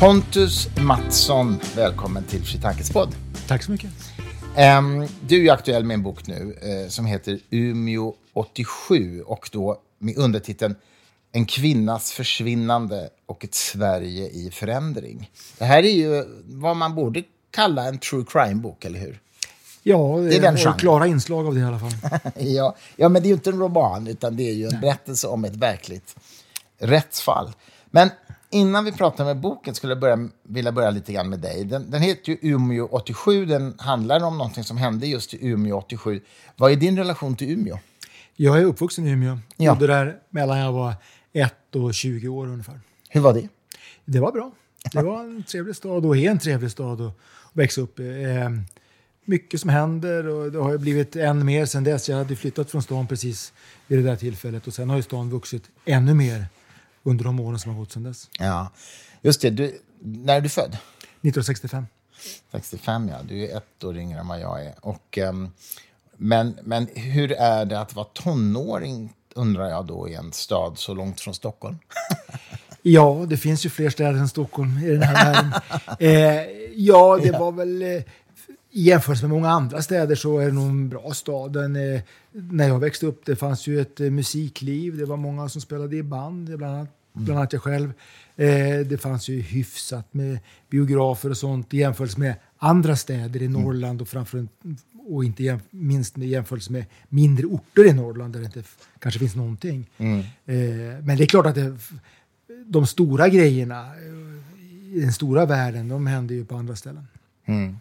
Pontus Mattsson, välkommen till Fri Tankes podd. Tack så mycket. Um, du är aktuell med en bok nu uh, som heter Umeå 87 och då med undertiteln En kvinnas försvinnande och ett Sverige i förändring. Det här är ju vad man borde kalla en true crime-bok, eller hur? Ja, det är den och klara inslag av det i alla fall. ja, ja, men det är ju inte en roman, utan det är ju en Nej. berättelse om ett verkligt rättsfall. Men innan vi pratar med boken skulle jag börja, vilja börja lite grann med dig. Den, den heter ju Umeå 87. Den handlar om någonting som hände just i Umeå 87. Vad är din relation till Umeå? Jag är uppvuxen i Umeå. Ja. Bodde där mellan jag var ett och 20 år ungefär. Hur var det? Det var bra. Det var en trevlig stad och är en trevlig stad att växa upp i. Eh, mycket som händer och det har blivit än mer sen dess. Jag hade flyttat från stan precis vid det där tillfället och sen har ju stan vuxit ännu mer under de åren som har gått sedan dess. Ja, just det. Du, när är du född? 1965. 65, ja. Du är ett år yngre än vad jag är. Och, um, men, men hur är det att vara tonåring, undrar jag då, i en stad så långt från Stockholm? ja, det finns ju fler städer än Stockholm i den här världen. Eh, ja, det var väl... Eh, i jämförelse med många andra städer så är det nog en bra stad. Den, eh, när jag växte upp det fanns ju ett eh, musikliv. Det var många som spelade i band, bland annat, bland annat jag själv. Eh, det fanns ju hyfsat med biografer och sånt i jämförelse med andra städer i mm. Norrland och framför och inte jäm, minst i jämförelse med mindre orter i Norrland där det inte kanske finns någonting. Mm. Eh, men det är klart att det, de stora grejerna eh, i den stora världen, de händer ju på andra ställen. Mm.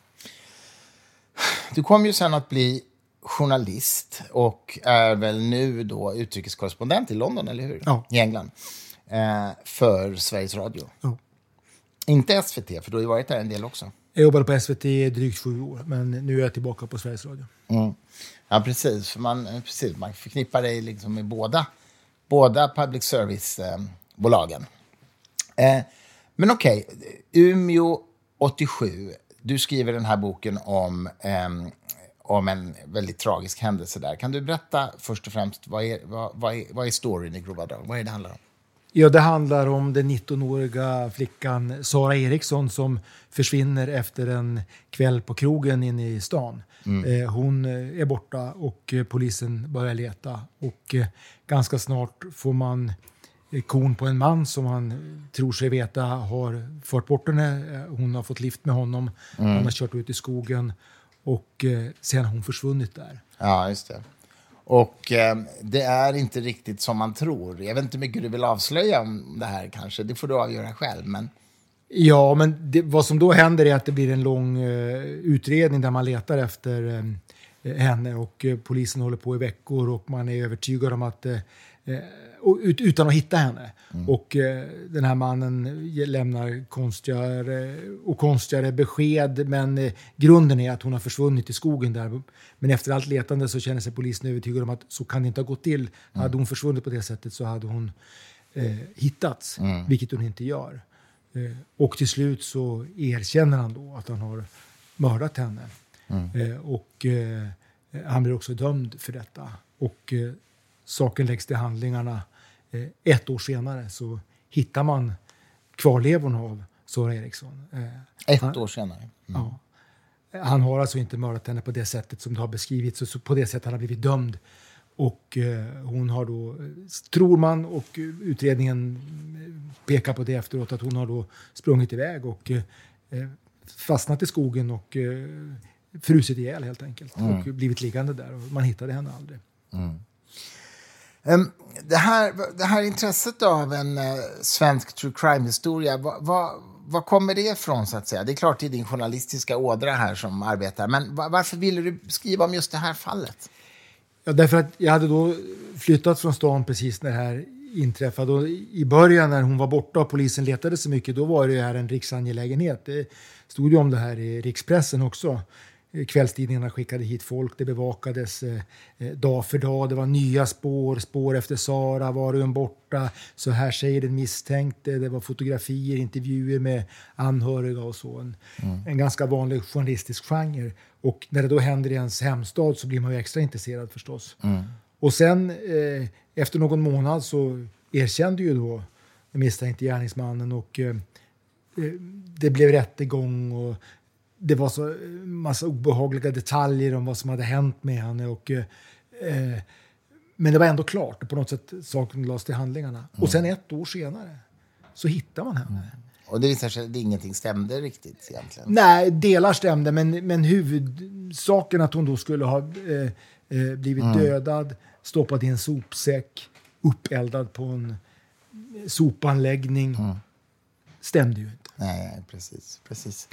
Du kom ju sen att bli journalist och är väl nu då utrikeskorrespondent i London, eller hur? Ja. I England. Eh, för Sveriges Radio. Ja. Inte SVT, för du har ju varit där en del också. Jag jobbade på SVT i drygt sju år, men nu är jag tillbaka på Sveriges Radio. Mm. Ja, precis. För man, precis, man förknippar dig liksom med båda, båda public service-bolagen. Eh, men okej, okay. Umeå 87 du skriver den här boken om, eh, om en väldigt tragisk händelse där. Kan du berätta först och främst, vad är, vad, vad är, vad är storyn i grova drag? Vad är det handlar om? Ja, det handlar om den 19-åriga flickan Sara Eriksson som försvinner efter en kväll på krogen inne i stan. Mm. Eh, hon är borta och polisen börjar leta. Och eh, ganska snart får man kon på en man som han tror sig veta har fört bort henne. Hon har fått lift med honom. Mm. Han har kört ut i skogen och eh, sen har hon försvunnit där. Ja, just det. Och eh, det är inte riktigt som man tror. Jag vet inte hur mycket du vill avslöja om det här kanske. Det får du avgöra själv. Men... Ja, men det, vad som då händer är att det blir en lång eh, utredning där man letar efter eh, henne och eh, polisen håller på i veckor och man är övertygad om att eh, utan att hitta henne. Mm. Och eh, den här mannen lämnar konstigare och konstigare besked men eh, grunden är att hon har försvunnit i skogen där. Men efter allt letande så känner sig polisen övertygad om att så kan det inte ha gått till. Mm. Hade hon försvunnit på det sättet så hade hon eh, hittats, mm. vilket hon inte gör. Eh, och till slut så erkänner han då att han har mördat henne. Mm. Eh, och eh, han blir också dömd för detta. Och saken läggs till handlingarna Eh, ett år senare så hittar man kvarlevorna av Sara Eriksson. Eh, ett han, år senare? Mm. Ja. Han har alltså inte mördat henne på det sättet som det har beskrivits, så på det sättet han har blivit dömd. Och eh, hon har då, tror man, och utredningen pekar på det efteråt, att hon har då sprungit iväg och eh, fastnat i skogen och eh, frusit ihjäl helt enkelt. Mm. Och blivit liggande där och man hittade henne aldrig. Mm. Um, det, här, det här intresset av en uh, svensk true crime-historia, vad, vad, vad, kommer det ifrån? så att säga? Det är klart det är din journalistiska ådra här som arbetar, men varför ville du skriva om just det här fallet? Ja, därför att jag hade då flyttat från stan precis när det här inträffade. Och I början när hon var borta och polisen letade så mycket, då var det här en riksangelägenhet. Det stod ju om det här i rikspressen också. Kvällstidningarna skickade hit folk, det bevakades eh, eh, dag för dag. Det var nya spår, spår efter Sara, var är hon borta? Så här säger den misstänkte. Det var fotografier, intervjuer med anhöriga och så. En, mm. en ganska vanlig journalistisk genre. Och när det då händer i ens hemstad så blir man ju extra intresserad förstås. Mm. Och sen eh, efter någon månad så erkände ju då den misstänkte gärningsmannen och eh, det, det blev rättegång och det var så massa obehagliga detaljer om vad som hade hänt med henne. Och, eh, men det var ändå klart och på något sätt saken lades till handlingarna. Mm. Och sen ett år senare så hittar man henne. Mm. Och det visade sig att ingenting stämde riktigt egentligen? Nej, delar stämde, men, men huvudsaken att hon då skulle ha eh, eh, blivit mm. dödad, stoppad i en sopsäck, uppeldad på en sopanläggning, mm. stämde ju inte. Nej, precis. precis.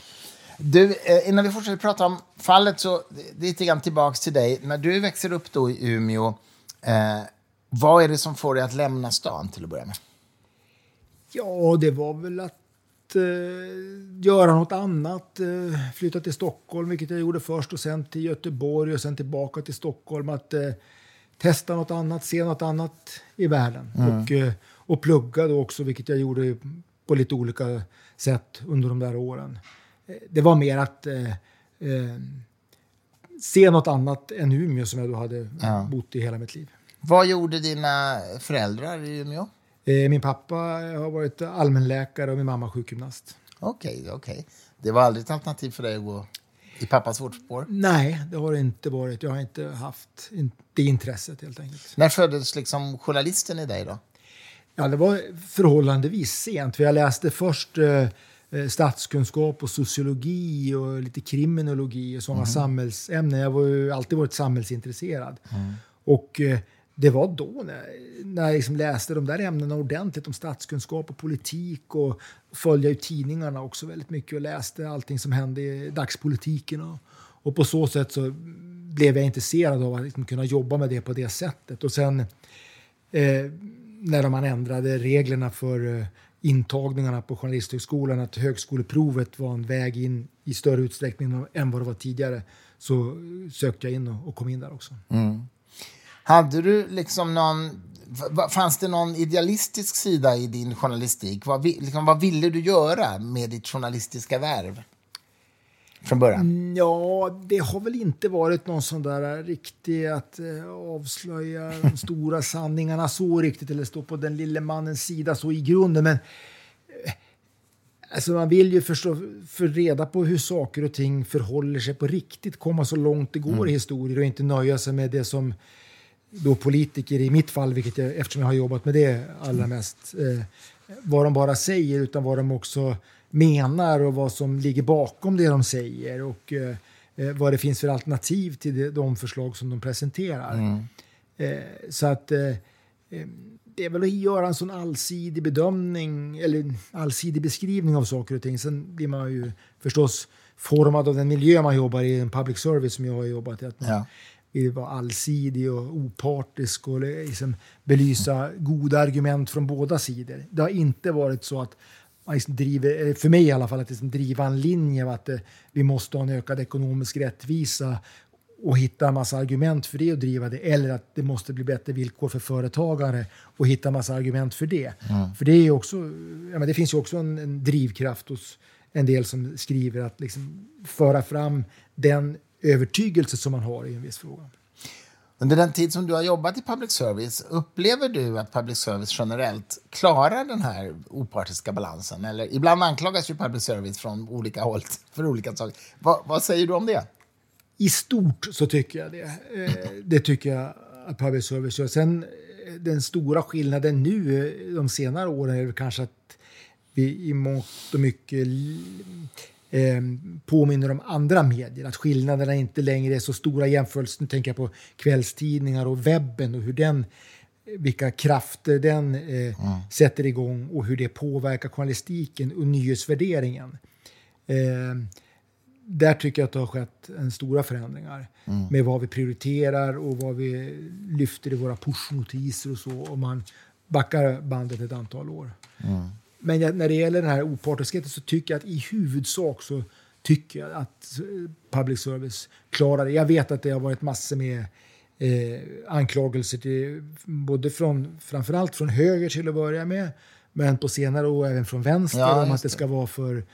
Du, eh, innan vi fortsätter prata om fallet så lite grann tillbaks till dig. När du växer upp då i Umeå, eh, vad är det som får dig att lämna stan till att börja med? Ja, det var väl att eh, göra något annat. Eh, flytta till Stockholm, vilket jag gjorde först, och sen till Göteborg och sen tillbaka till Stockholm. Att eh, testa något annat, se något annat i världen. Mm. Och, eh, och plugga då också, vilket jag gjorde på lite olika sätt under de där åren. Eh, det var mer att eh, eh, se något annat än Umeå som jag då hade ja. bott i hela mitt liv. Vad gjorde dina föräldrar i Umeå? Eh, min pappa har varit allmänläkare och min mamma sjukgymnast. Okej, okay, okej. Okay. Det var aldrig ett alternativ för dig att gå i pappas fotspår? Nej, det har det inte varit. Jag har inte haft det intresset helt enkelt. När föddes liksom journalisten i dig då? Ja, det var förhållandevis sent. För jag läste först eh, eh statskunskap och sociologi och lite kriminologi och sådana mm. samhällsämnen. Jag har ju alltid varit samhällsintresserad. Mm. Och eh, det var då när, när jag liksom läste de där ämnena ordentligt om statskunskap och politik och följde ju tidningarna också väldigt mycket och läste allting som hände i dagspolitiken. Och, och på så sätt så blev jag intresserad av att liksom kunna jobba med det på det sättet. Och sen eh, när man ändrade reglerna för eh, intagningarna på Journalisthögskolan, att högskoleprovet var en väg in i större utsträckning än vad det var tidigare, så sökte jag in och, och kom in där också. Mm. Hade du liksom någon... Fanns det någon idealistisk sida i din journalistik? Vad, liksom, vad ville du göra med ditt journalistiska värv? Från början? Mm, ja, det har väl inte varit någon sån där riktig att eh, avslöja de stora sanningarna så riktigt eller stå på den lille mannens sida så i grunden. Men eh, Alltså man vill ju förstå, för reda på hur saker och ting förhåller sig på riktigt, komma så långt det går mm. i historier och inte nöja sig med det som då politiker i mitt fall, vilket jag, eftersom jag har jobbat med det allra mest, eh, vad de bara säger utan vad de också menar och vad som ligger bakom det de säger och eh, eh vad det finns för alternativ till det, de förslag som de presenterar. Mm. Eh, så att eh, eh, det är väl att göra en sån allsidig bedömning eller allsidig beskrivning av saker och ting. Sen blir man ju förstås formad av den miljö man jobbar i, en public service som jag har jobbat i. Att man, ja vill vara allsidig och opartisk och liksom belysa goda argument från båda sidor. Det har inte varit så att man liksom driver, för mig i alla fall, att liksom driva en linje att eh, vi måste ha en ökad ekonomisk rättvisa och hitta en massa argument för det och driva det. Eller att det måste bli bättre villkor för företagare och hitta en massa argument för det. Mm. För det, är också, ja, men det finns ju också en, en drivkraft hos en del som skriver att liksom föra fram den övertygelse som man har i en viss fråga. Under den tid som du har jobbat i public service, upplever du att public service generellt klarar den här opartiska balansen? Eller, ibland anklagas ju public service från olika håll för olika saker. Va, vad säger du om det? I stort så tycker jag det. Eh, det tycker jag att public service gör. Sen eh, den stora skillnaden nu eh, de senare åren är kanske att vi i mångt och mycket eh, påminner om andra medier. Att skillnaderna inte längre är så stora jämfört Nu tänker jag på kvällstidningar och webben och hur den, vilka krafter den eh, mm. sätter igång och hur det påverkar journalistiken och nyhetsvärderingen. Eh, där tycker jag att det har skett en stora förändringar mm. med vad vi prioriterar och vad vi lyfter i våra pushnotiser och så. Om man backar bandet ett antal år. Mm. Men när det gäller den här opartiskheten så tycker jag att i huvudsak så tycker jag att public service klarar det. Jag vet att det har varit massor med eh, anklagelser till, både från, framförallt från höger till att börja med, men på senare år även från vänster ja, om att det ska vara för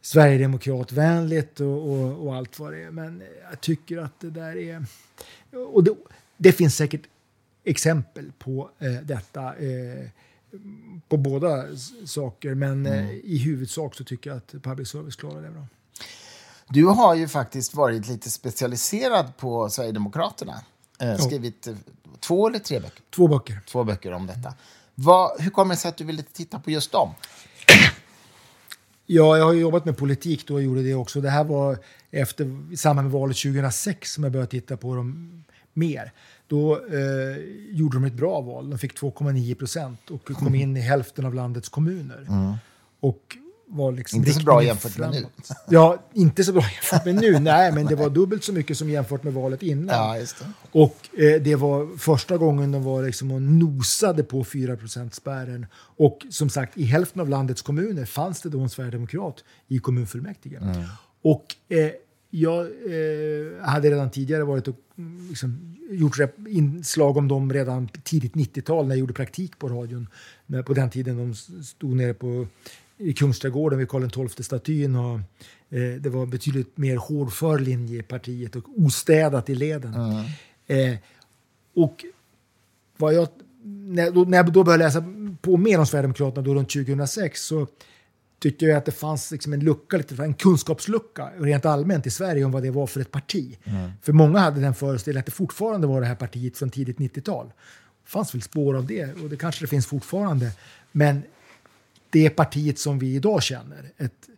Sverigedemokratvänligt och, och, och, allt vad det är. Men jag tycker att det där är... Och det, det finns säkert exempel på eh, detta. Eh, på båda saker. Men mm. i huvudsak så tycker jag att public service klarar det bra. Du har ju faktiskt varit lite specialiserad på Sverigedemokraterna. Eh, skrivit oh. två eller tre böcker? Två böcker. Två böcker om detta. Vad, hur kommer det sig att du ville titta på just dem? Ja, jag har jobbat med politik då och gjorde det också. Det här var efter, i samband med valet 2006 som jag började titta på dem mer. Då eh, gjorde de ett bra val. De fick 2,9 procent och kom in i hälften av landets kommuner. Mm. Och var liksom inte så bra jämfört framåt. med nu. Ja, inte så bra jämfört med nu. Nej, men det var dubbelt så mycket som jämfört med valet innan. Ja, det. Och eh, det var första gången de var liksom och nosade på 4 spärren. Och som sagt, i hälften av landets kommuner fanns det då en sverigedemokrat i kommunfullmäktige. Mm. Och eh, jag eh, hade redan tidigare varit och mm, liksom, gjort inslag om dem redan tidigt 90-tal när jag gjorde praktik på radion. På den tiden de stod nere på i Kungsträdgården vid Karl XII-statyn. Och, eh, det var betydligt mer hårdför linje i partiet och ostädat i leden. Mm. Eh, och vad jag, när, då, när jag då började läsa på mer om Sverigedemokraterna då runt 2006 så tyckte jag att det fanns liksom en lucka, lite, en kunskapslucka rent allmänt i Sverige om vad det var för ett parti. Mm. För många hade den föreställningen att det fortfarande var det här partiet från tidigt 90-tal. Det fanns väl spår av det och det kanske det finns fortfarande. Men det partiet som vi idag känner, ett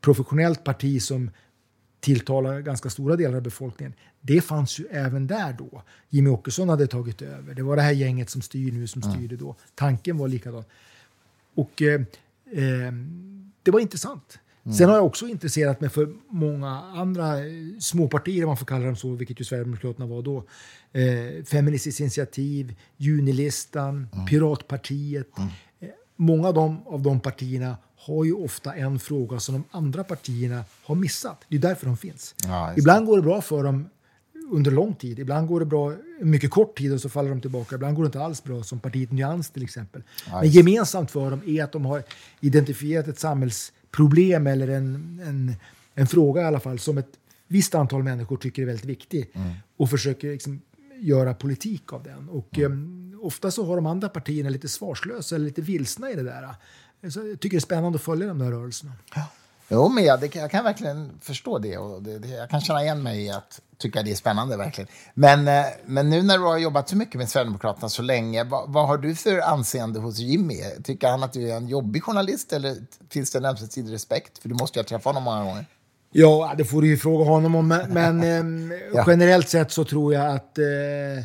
professionellt parti som tilltalar ganska stora delar av befolkningen. Det fanns ju även där då. Jimmy Åkesson hade tagit över. Det var det här gänget som styr nu som styrde då. Tanken var likadan. Och eh, eh, det var intressant. Mm. Sen har jag också intresserat mig för många andra eh, småpartier, om man får kalla dem så, vilket ju Sverigedemokraterna var då. Eh, Feministiskt initiativ, Junilistan, mm. Piratpartiet. Mm många av de, av de partierna har ju ofta en fråga som de andra partierna har missat. Det är därför de finns. Ja, ibland går det bra för dem under lång tid. Ibland går det bra mycket kort tid och så faller de tillbaka. Ibland går det inte alls bra, som partiet Nyans till exempel. Ja, Men gemensamt för dem är att de har identifierat ett samhällsproblem eller en, en, en fråga i alla fall som ett visst antal människor tycker är väldigt viktig mm. och försöker liksom göra politik av den. Och, mm. um, ofta så har de andra partierna lite svarslösa eller lite vilsna i det där. Så jag tycker det är spännande att följa de där rörelserna. Ja. Jo, men jag, det, jag kan verkligen förstå det och det, det, jag kan känna igen mig i att tycka det är spännande verkligen. Men, eh, men nu när du har jobbat så mycket med Sverigedemokraterna så länge, vad, vad, har du för anseende hos Jimmy? Tycker han att du är en jobbig journalist eller finns det en ömsesidig respekt? För du måste ju ha träffat honom många gånger. Ja, det får du ju fråga honom om. Men, men ehm, ja. generellt sett så tror jag att eh,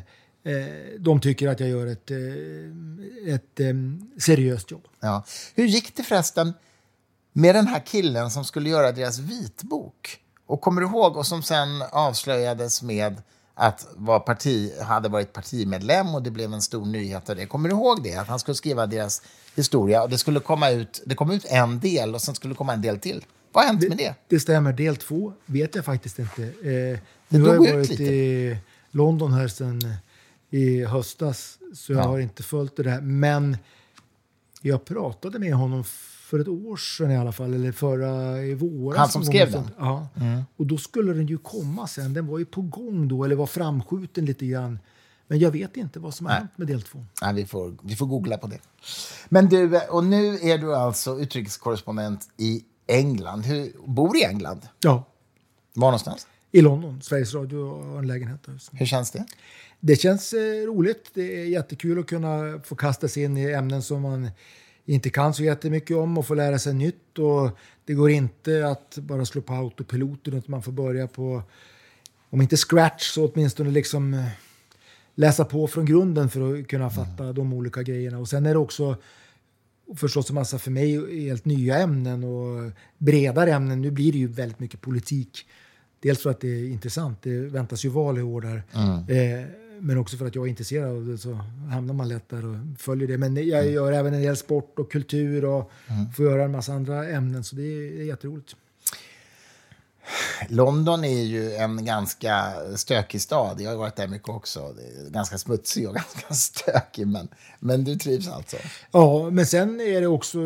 eh, de tycker att jag gör ett, eh, ett eh, seriöst jobb. Ja. Hur gick det förresten med den här killen som skulle göra deras vitbok? Och kommer du ihåg, och som sen avslöjades med att var parti, hade varit partimedlem och det blev en stor nyhet av det. Kommer du ihåg det? Att han skulle skriva deras historia och det skulle komma ut, det kom ut en del och sen skulle det komma en del till. Vad har hänt med det? Det stämmer. Del två vet jag faktiskt inte. Eh, nu har jag varit lite. i London här sen i höstas, så jag ja. har inte följt det där. Men jag pratade med honom för ett år sedan i alla fall, eller förra i våras. Han som skrev den? Ja. Mm. Och då skulle den ju komma sen. Den var ju på gång då, eller var framskjuten lite grann. Men jag vet inte vad som har hänt med del två. Nej, vi, får, vi får googla på det. Men du, och nu är du alltså utrikeskorrespondent i England. Hur, bor i England? Ja. Var någonstans? I London. Sveriges Radio har en lägenhet där. Hur känns det? Det känns eh, roligt. Det är jättekul att kunna få kasta sig in i ämnen som man inte kan så jättemycket om och få lära sig nytt. Och det går inte att bara slå på autopiloten utan man får börja på, om inte scratch så åtminstone liksom eh, läsa på från grunden för att kunna fatta mm. de olika grejerna. Och sen är det också förstås en massa för mig helt nya ämnen och bredare ämnen. Nu blir det ju väldigt mycket politik. Dels för att det är intressant, det väntas ju val i år där. Mm. Eh, men också för att jag är intresserad av det så hamnar man lätt där och följer det. Men jag gör även en del sport och kultur och mm. får göra en massa andra ämnen så det är jätteroligt. London är ju en ganska stökig stad. Jag har varit där mycket också. Det är ganska smutsig och ganska stökig, men, men du trivs alltså? Ja, men sen är det också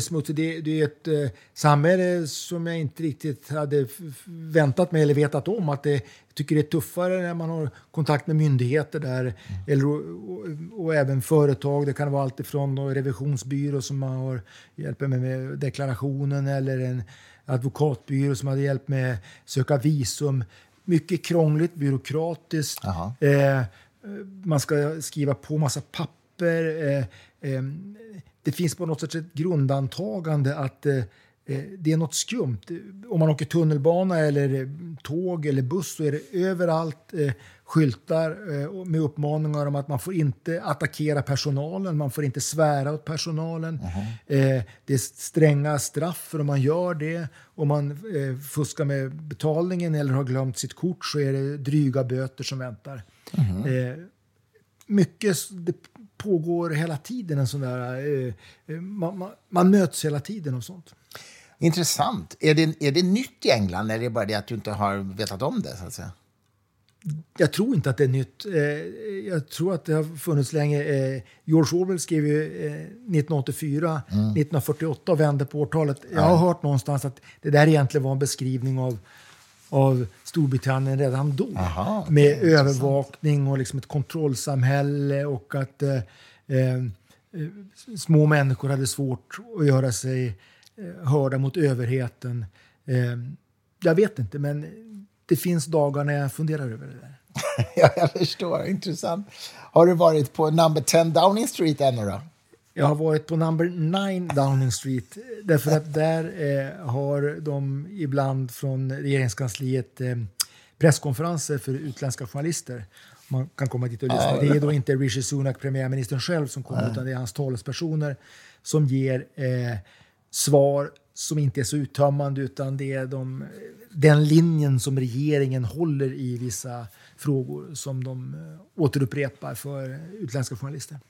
smutsigt. Det, det är ett eh, samhälle som jag inte riktigt hade väntat mig eller vetat om. Att det tycker det är tuffare när man har kontakt med myndigheter där, mm. eller, och, och, även företag. Det kan vara allt ifrån revisionsbyrå som man har hjälper med, med deklarationen eller en advokatbyrå som hade hjälpt med att söka visum. Mycket krångligt, byråkratiskt. Eh, man ska skriva på massa papper. Eh, eh, det finns på något sätt ett grundantagande att eh, det är något skumt. Om man åker tunnelbana eller eh, tåg eller buss så är det överallt eh, skyltar eh, med uppmaningar om att man får inte attackera personalen, man får inte svära åt personalen. Mm. Eh, det är stränga straff för om man gör det. Om man eh, fuskar med betalningen eller har glömt sitt kort så är det dryga böter som väntar. Mm. mycket, det pågår hela tiden en sån där... man, man, man möts hela tiden av sånt. Intressant. Är det, är det nytt i England eller är det bara det att du inte har vetat om det? Så att säga? Jag tror inte att det är nytt. Eh, jag tror att det har funnits länge. Eh, George Orwell skrev ju 1984, mm. 1948 och vände på årtalet. Jag har hört någonstans att det där egentligen var en beskrivning av, av Storbritannien redan då. Aha, med övervakning och liksom ett kontrollsamhälle och att eh, eh, små människor hade svårt att göra sig Eh, hörda mot överheten. Eh, jag vet inte, men det finns dagar när jag funderar över det där. ja, jag förstår. Intressant. Har du varit på number 10 Downing Street ännu då? Jag har varit på number 9 Downing Street. Därför att där eh, har de ibland från regeringskansliet eh, presskonferenser för utländska journalister. Man kan komma dit och lyssna. Det är då inte Rishi Sunak, premiärministern själv, som kommer, utan det är hans talespersoner som ger eh, svar som inte är så uttömmande utan det är de, den linjen som regeringen håller i vissa frågor som de eh, återupprepar för utländska journalister.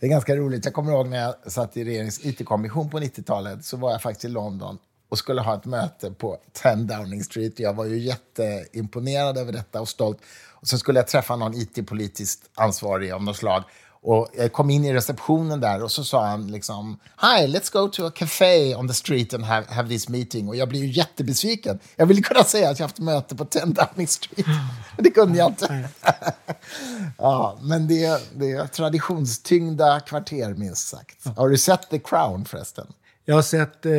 Det är ganska roligt. Jag kommer ihåg när jag satt i regeringens IT-kommission på 90-talet så var jag faktiskt i London och skulle ha ett möte på 10 Downing Street. Jag var ju jätteimponerad över detta och stolt. Och sen skulle jag träffa någon IT-politiskt ansvarig av något slag. Och jag kom in i receptionen där och så sa han liksom Hi, let's go to a café on the street and have, have this meeting. Och jag blev ju jättebesviken. Jag ville kunna säga att jag haft möte på 10 Downing Street. Men det kunde jag inte. ja, men det, det är traditionstyngda kvarter, minst sagt. Har du sett The Crown förresten? Jag har sett eh,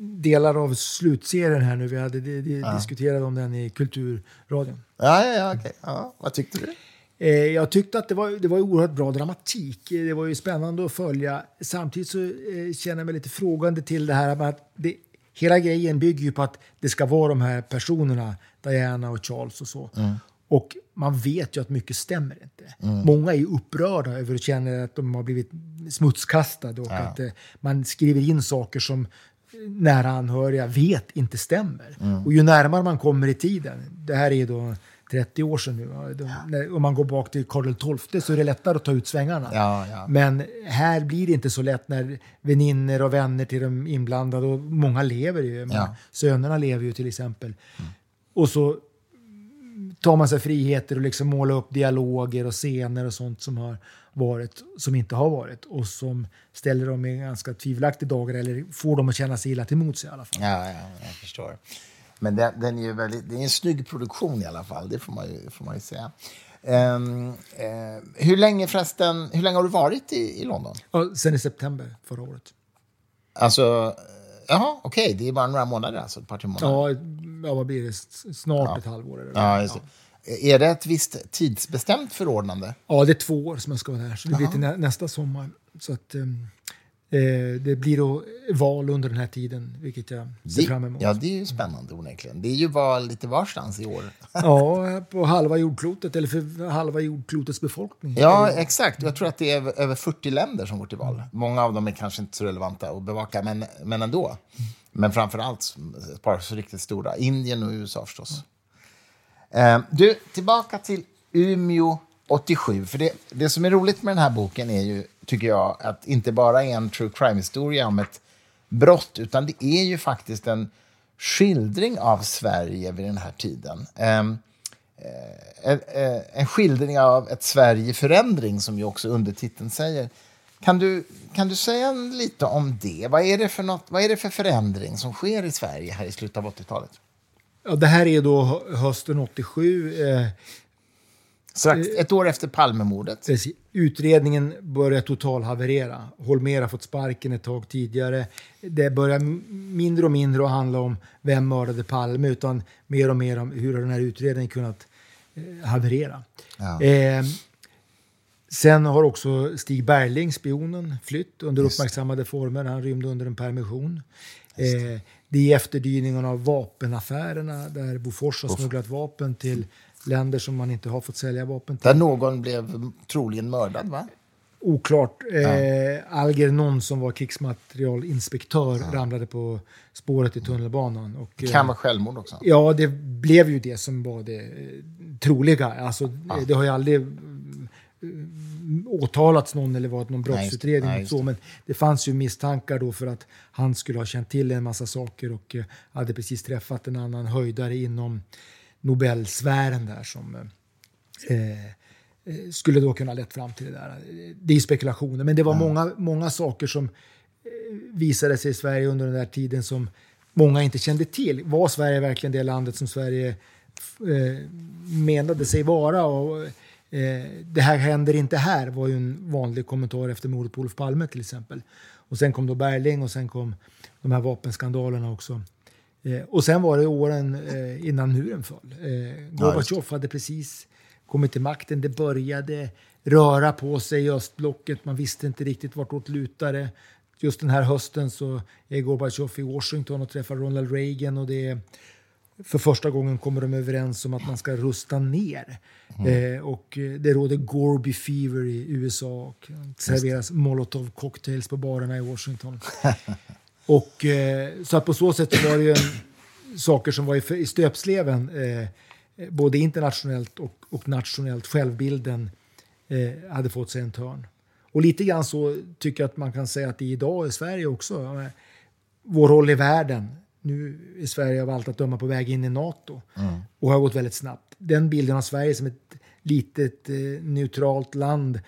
delar av slutserien här nu. Vi hade de, de, ja. diskuterat om den i Kulturradion. Ja, ja, ja, okay. ja. Vad tyckte du? Eh, jag tyckte att det var, det var oerhört bra dramatik. Det var ju spännande att följa. Samtidigt så eh, känner jag mig lite frågande till det här med att det, hela grejen bygger ju på att det ska vara de här personerna, Diana och Charles och så. Mm. Och man vet ju att mycket stämmer inte. Mm. Många är upprörda över att känna att de har blivit smutskastade och ja. att eh, man skriver in saker som nära anhöriga vet inte stämmer. Mm. Och ju närmare man kommer i tiden, det här är då 30 år sedan nu. Ja. Om man går bak till Karl XII så är det lättare att ta ut svängarna. Ja, ja. Men här blir det inte så lätt när väninner och vänner till de inblandade, och många lever ju, ja. sönerna lever ju till exempel. Mm. Och så tar man sig friheter och liksom måla upp dialoger och scener och sånt som har varit, som inte har varit och som ställer dem i ganska tvivelaktiga dagar eller får dem att känna sig illa till mots i alla fall. Ja, ja, jag förstår. Men den, den är ju väldigt, det är en snygg produktion i alla fall, det får man ju, får man ju säga. Um, uh, hur länge förresten, hur länge har du varit i, i London? Ja, sen i september förra året. Alltså, jaha, okej, okay. det är bara några månader alltså, ett par tre månader? Ja, vad blir det? Snart ja. ett halvår. Eller ja, just det. Är det ett visst tidsbestämt förordnande? Ja, det är två år som jag ska vara där, så det blir till nä nästa sommar. Så att, um, Eh, det blir då val under den här tiden, vilket jag ser det, fram emot. Ja, det är ju spännande onekligen. Det är ju val lite varstans i år. ja, på halva jordklotet, eller för halva jordklotets befolkning. Ja, exakt. Jag tror att det är över 40 länder som går till val. Många av dem är kanske inte så relevanta att bevaka, men, men ändå. Men framför allt ett par så riktigt stora. Indien och USA förstås. Mm. du, tillbaka till Umeå 87. För det, det som är roligt med den här boken är ju, tycker jag, att inte bara är en true crime-historia om ett brott, utan det är ju faktiskt en skildring av Sverige vid den här tiden. Um, en, en skildring av ett Sverige i förändring, som ju också undertiteln säger. Kan du, kan du säga lite om det? Vad är det, för något, vad är det för förändring som sker i Sverige här i slutet av 80-talet? Ja, det här är då hösten 87. Eh, Strax, ett år efter Palmemordet. precis. Utredningen börjar totalhaverera. Holmér har fått sparken ett tag tidigare. Det börjar mindre och mindre att handla om vem mördade Palme utan mer och mer om hur den här utredningen kunnat eh, haverera. Ja. Eh, sen har också Stig Bergling, spionen, flytt under uppmärksammade former. Han rymde under en permission. Eh, det är efterdyningarna av vapenaffärerna där Bofors har smugglat vapen till länder som man inte har fått sälja vapen till. Där någon blev troligen mördad, va? Oklart. Eh, Algernon som var krigsmaterielinspektör ramlade på spåret i tunnelbanan. Och, Det kan vara självmord också. Ja, det blev ju det som var det eh, troliga. Alltså, det, det har ju aldrig eh, åtalats någon eller varit någon Nej, just brottsutredning. Nej, och just så, det. men det fanns ju misstankar då för att han skulle ha känt till en massa saker och eh, hade precis träffat en annan höjdare inom Nobelsfären där som eh, eh, skulle då kunna lett fram till det där. Det är spekulationer, men det var många, många saker som eh, visade sig i Sverige under den där tiden som många inte kände till. Var Sverige verkligen det landet som Sverige eh, menade sig vara? Och, eh, det här händer inte här var ju en vanlig kommentar efter mordet på Olof Palme till exempel. Och sen kom då Bergling och sen kom de här vapenskandalerna också. Eh, och sen var det åren eh, innan muren föll. Eh, Gorbatjov hade precis kommit till makten. Det började röra på sig i östblocket. Man visste inte riktigt vartåt lutade. Just den här hösten så är Gorbatjov i Washington och träffar Ronald Reagan. Och det är, för första gången kommer de överens om att man ska rusta ner. Eh, och det råder Gorby fever i USA och serveras molotov cocktails på barerna i Washington. Och, eh, så att på så sätt så var det ju en, saker som var i, i stöpsleven, eh, både internationellt och, och nationellt. Självbilden eh, hade fått sig en törn. Och lite grann så tycker jag att man kan säga att det är idag i Sverige också. Eh, Vår roll i världen. Nu är Sverige av allt att döma på väg in i NATO och har gått väldigt snabbt. Den bilden av Sverige som ett litet eh, neutralt land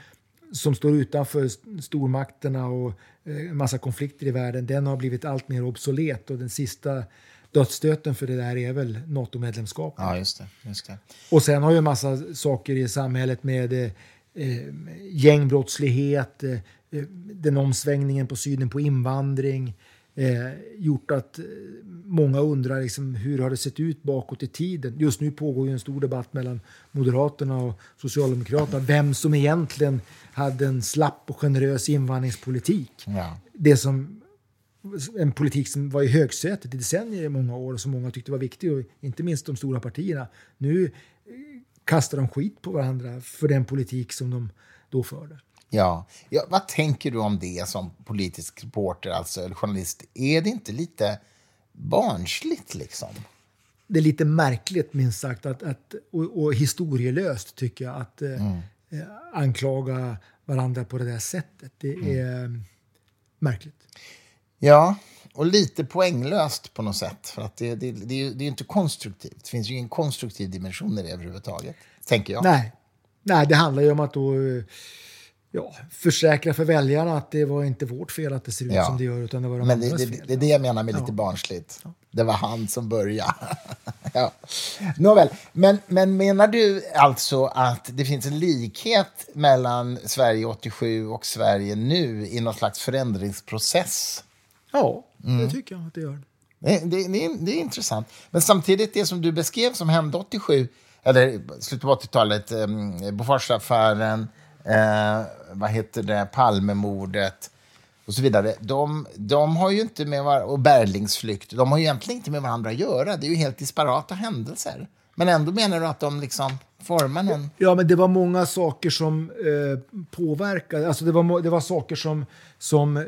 som står utanför st- stormakterna och eh, en massa konflikter i världen, den har blivit allt mer obsolet och den sista dödsstöten för det där är väl NATO-medlemskapet. Ja, just det. Just det. Och sen har ju en massa saker i samhället med eh, eh, gängbrottslighet, eh, eh, den omsvängningen på synen på invandring eh, gjort att eh, många undrar liksom, hur har det sett ut bakåt i tiden. Just nu pågår en stor debatt mellan Moderaterna och Socialdemokraterna vem som egentligen hade en slapp och generös invandringspolitik. Ja. Det som en politik som var i högsätet i decennier i många år och som många tyckte var viktig, och inte minst de stora partierna. Nu eh, kastar de skit på varandra för den politik som de då förde. Ja. ja. Vad tänker du om det som politisk reporter, alltså, eller journalist? Är det inte lite barnsligt, liksom? Det är lite märkligt, minst sagt, att, att, och, och historielöst tycker jag, att eh, eh, anklaga varandra på det där sättet. Det är eh, märkligt. Ja, och lite poänglöst på något sätt. För att det, det, det, är det är inte konstruktivt. Det finns ju ingen konstruktiv dimension i det överhuvudtaget, tänker jag. Nej. Nej, det handlar ju om att då, eh, ja, försäkra för väljarna att det var inte vårt fel att det ser ut Ja. som det gör, utan det var de Men det, det, fel. det är det jag menar med lite Ja. barnsligt. Det var han som började. ja. Nåväl, men, men menar du alltså att det finns en likhet mellan Sverige 87 och Sverige nu i någon slags förändringsprocess? Ja, Mm. det tycker jag att det gör. Det, det, det, är, det är intressant. Men samtidigt, det som du beskrev som hände 87, eller slutet på 80-talet, eh, Boforsaffären, eh, vad heter det, Palmemordet och så vidare. De, de har ju inte med var- och Berlings flykt, de har ju egentligen inte med varandra att göra. Det är ju helt disparata händelser. Men ändå menar du att de liksom formar någon... Ja, men det var många saker som eh, påverkade. Alltså det var, det var saker som, som eh,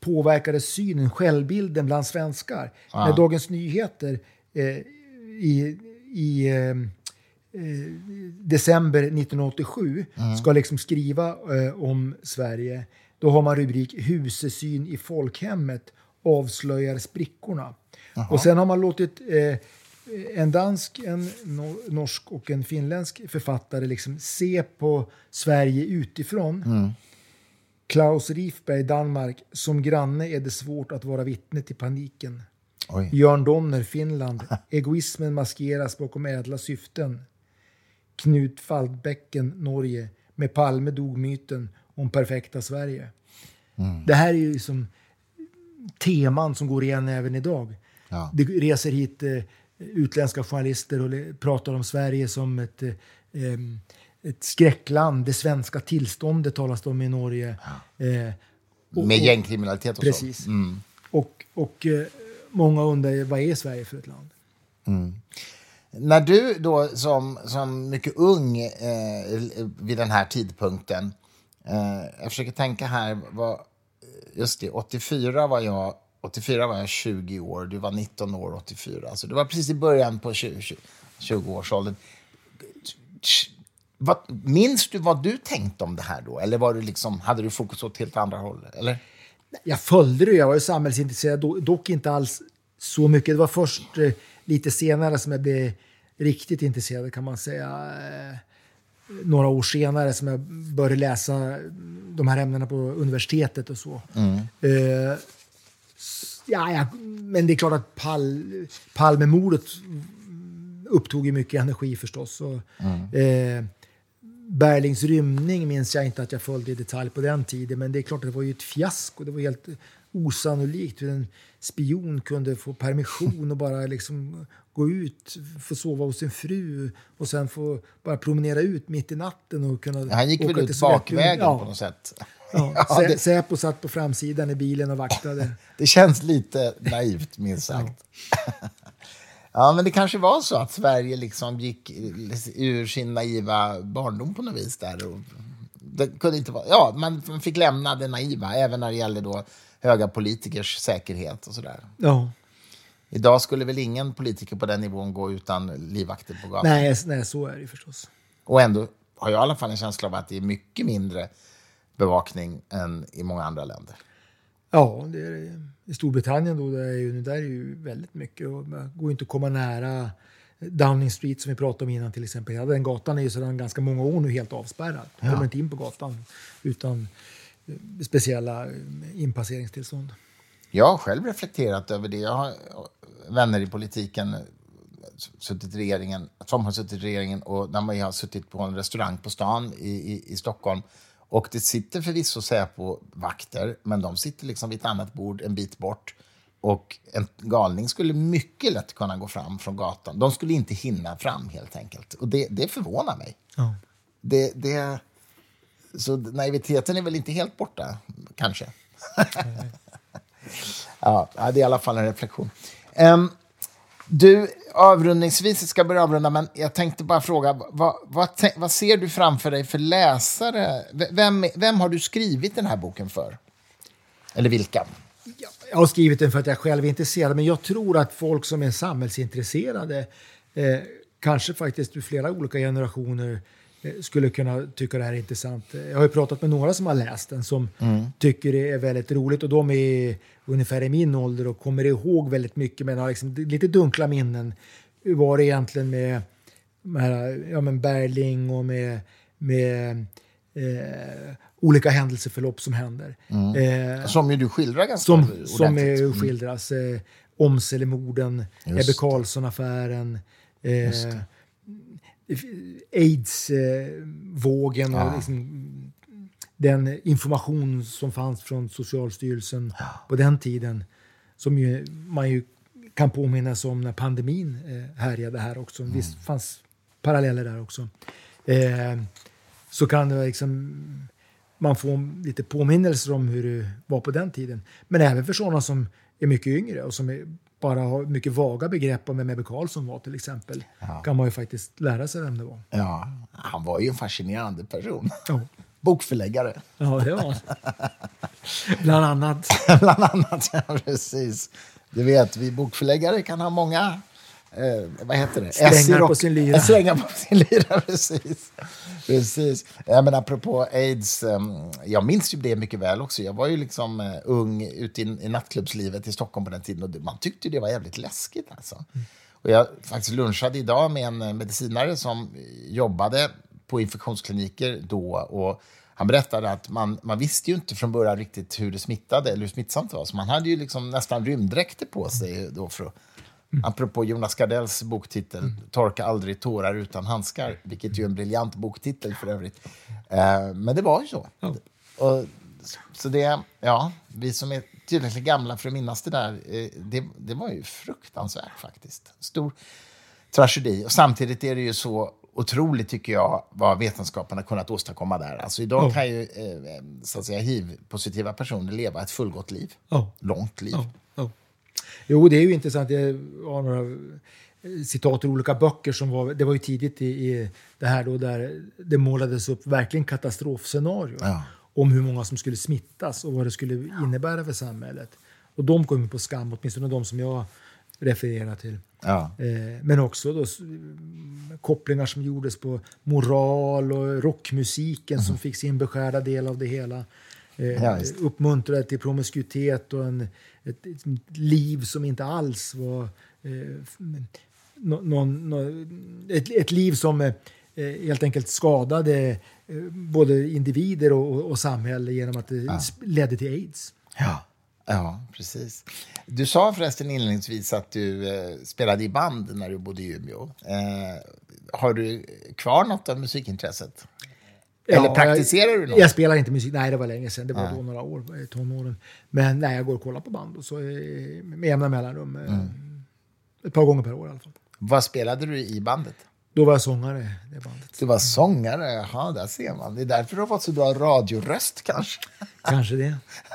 påverkade synen, självbilden bland svenskar. När Dagens Nyheter eh, i, i eh, december 1987 ska liksom skriva eh, om Sverige, då har man rubrik Husesyn i folkhemmet avslöjar sprickorna. Och sen har man låtit eh, en dansk, en no- norsk och en finländsk författare liksom se på Sverige utifrån. Klaus Rifberg, Danmark. Som granne är det svårt att vara vittne till paniken. Oj. Jörn Donner, Finland. Egoismen maskeras bakom ädla syften. Knut Faldbäcken, Norge. Med Palme dog myten om perfekta Sverige. Det här är ju som teman som går igen även idag. Ja. Det reser hit eh, utländska journalister och pratar om Sverige som ett, eh, ett skräckland. Det svenska tillståndet talas det om i Norge. Eh, och- Med gängkriminalitet och Precis. så. Mm. Och, och eh, många undrar vad är Sverige för ett land? När du då som, som mycket ung eh, vid den här tidpunkten, eh, jag försöker tänka här, vad, just det, 84 var jag 84 var jag 20 år, du var 19 år 84. Alltså, det var precis i början på 20, 20-årsåldern. Vad, minns du vad du tänkte om det här då? Eller var du liksom, hade du fokus åt helt andra håll? Eller? Jag följde det, jag var ju samhällsintresserad, dock inte alls så mycket. Det var först eh, lite senare som jag blev riktigt intresserad kan man säga. Eh, några år senare som jag började läsa de här ämnena på universitetet och så. Eh, s- ja, ja, men det är klart att Pal Palmemordet upptog ju mycket energi förstås. Och, eh, Berlings rymning minns jag inte att jag följde i detalj på den tiden, men det är klart att det var ju ett fiasko. Det var helt osannolikt hur en spion kunde få permission och bara liksom gå ut, få sova hos sin fru och sen få bara promenera ut mitt i natten och kunna Han gick väl ut bakvägen ja, på något sätt? Ja, Ja, det, Säpo satt på framsidan i bilen och vaktade. det känns lite naivt, minst sagt. Ja, men det kanske var så att Sverige liksom gick ur sin naiva barndom på något vis där. Och det kunde inte vara, ja, man fick lämna det naiva, även när det gällde då höga politikers säkerhet och sådär. Ja. Idag skulle väl ingen politiker på den nivån gå utan livvakter på gatan. Nej, nej, så är det förstås. Och ändå har jag i alla fall en känsla av att det är mycket mindre bevakning än i många andra länder. Ja, det är det. I Storbritannien då, det är ju, där är ju väldigt mycket. Och det går inte att komma nära Downing Street som vi pratade om innan till exempel. Ja, den gatan är ju sedan ganska många år nu helt avspärrad. Man kommer inte in på gatan utan eh, speciella eh, inpasseringstillstånd. Jag har själv reflekterat över det. Jag har vänner i politiken suttit regeringen, som har suttit i regeringen och när man har suttit på en restaurang på stan i, i, i Stockholm. Och det sitter förvisso Säpo-vakter, men de sitter liksom vid ett annat bord en bit bort. Och en galning skulle mycket lätt kunna gå fram från gatan. De skulle inte hinna fram helt enkelt. Och det, det förvånar mig. Ja. Det, det, så naiviteten är väl inte helt borta, kanske. ja, det är i alla fall en reflektion. Em, du, avrundningsvis, jag ska börja avrunda, men jag tänkte bara fråga, vad, vad, vad ser du framför dig för läsare? Vem, vem har du skrivit den här boken för? Eller vilka? Jag har skrivit den för att jag själv är intresserad, men jag tror att folk som är samhällsintresserade, eh, kanske faktiskt ur flera olika generationer, eh, skulle kunna tycka det här är intressant. Jag har pratat med några som har läst den som tycker det är väldigt roligt och de är ungefär i min ålder och kommer ihåg väldigt mycket men har liksom lite dunkla minnen. Hur var det egentligen med, med ja, men Berling och med, med eh, olika händelseförlopp som händer. Eh, Som ju du skildrar ganska som, ordentligt. som eh, skildras. Eh, Omselemorden, Just Ebbe Carlsson-affären, eh, aids-vågen och liksom, den information som fanns från Socialstyrelsen på den tiden. Som ju, man ju kan påminna sig om när pandemin eh, härjade här också. Visst fanns paralleller där också. Eh, så kan det liksom man får lite påminnelser om hur det var på den tiden. Men även för sådana som är mycket yngre och som är, bara har mycket vaga begrepp om vem Ebbe Carlsson var till exempel. Kan man ju faktiskt lära sig vem det var. Ja, han var ju en fascinerande person. Ja, Bokförläggare, ja det var. Bland annat. bland annat. Ja, precis. Du vet, vi bokförläggare kan ha många eh, vad heter det? Strängar S i rock- på sin lyra. Strängar på sin lyra, precis. precis. Ja, men apropå aids, eh, jag minns ju det mycket väl också. Jag var ju liksom eh, ung ute i, i nattklubbslivet i Stockholm på den tiden och det, man tyckte det var jävligt läskigt. Alltså. Och jag faktiskt lunchade idag med en eh, medicinare som jobbade på infektionskliniker då och han berättade att man, man visste ju inte från början riktigt hur det smittade eller hur smittsamt det var. Så man hade ju liksom nästan rymddräkter på sig då för att Mm. Apropå Jonas Gardells boktitel, mm. Torka aldrig tårar utan handskar, vilket ju är en briljant boktitel för övrigt. Eh, men det var ju så. Oh. Och, så det, ja, vi som är tillräckligt gamla för att minnas det där, eh, det, det var ju fruktansvärt faktiskt. Stor tragedi. Och samtidigt är det ju så otroligt, tycker jag, vad vetenskapen har kunnat åstadkomma där. Alltså idag oh. kan ju eh, så att säga, hiv-positiva personer leva ett fullgott liv. Oh. Långt liv. Oh. Jo, det är ju intressant. Jag har några citat ur olika böcker som var, det var ju tidigt i, i det här då där det målades upp verkligen katastrofscenarier. Ja. Om hur många som skulle smittas och vad det skulle innebära för samhället. Och de kom på skam, åtminstone de som jag refererar till. Ja. Eh, men också då, kopplingar som gjordes på moral och rockmusiken mm. som fick sin beskärda del av det hela. Eh, ja, uppmuntrade till promiskuitet och en, ett, ett, liv som inte alls var... Eh, någon, någon, ett, ett, liv som eh, helt enkelt skadade eh, både individer och, och samhälle genom att det ja. ledde till aids. Ja. Ja, precis. Du sa förresten inledningsvis att du eh, spelade i band när du bodde i Umeå. Eh, har du kvar något av musikintresset? Eller ja, praktiserar jag, du något? Jag spelar inte musik. Nej, det var länge sedan. Det var ja. då några år, tonåren. Men nej, jag går och kollar på band och så, med jämna mellanrum. Eh, mm. Ett par gånger per år i alla fall. Vad spelade du i bandet? Då var jag sångare. Det bandet. Du var sångare? Jaha, där ser man. Det är därför du har fått så bra radioröst kanske? Kanske det.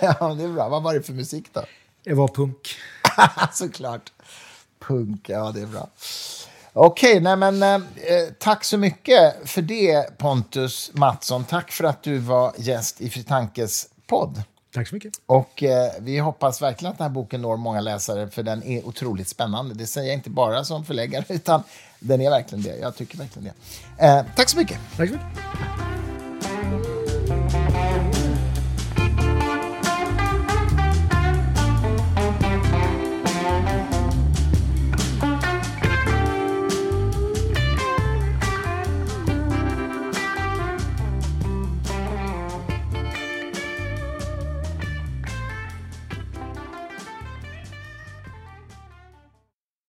ja, det är bra. Vad var det för musik då? Det var punk. Såklart. Punk, ja det är bra. Okej, nej men eh, tack så mycket för det Pontus Mattsson. Tack för att du var gäst i Fritankes podd. Tack så mycket. Och eh, vi hoppas verkligen att den här boken når många läsare, för den är otroligt spännande. Det säger jag inte bara som förläggare, utan den är verkligen det. Jag tycker verkligen det. Eh, tack så mycket. Tack så mycket.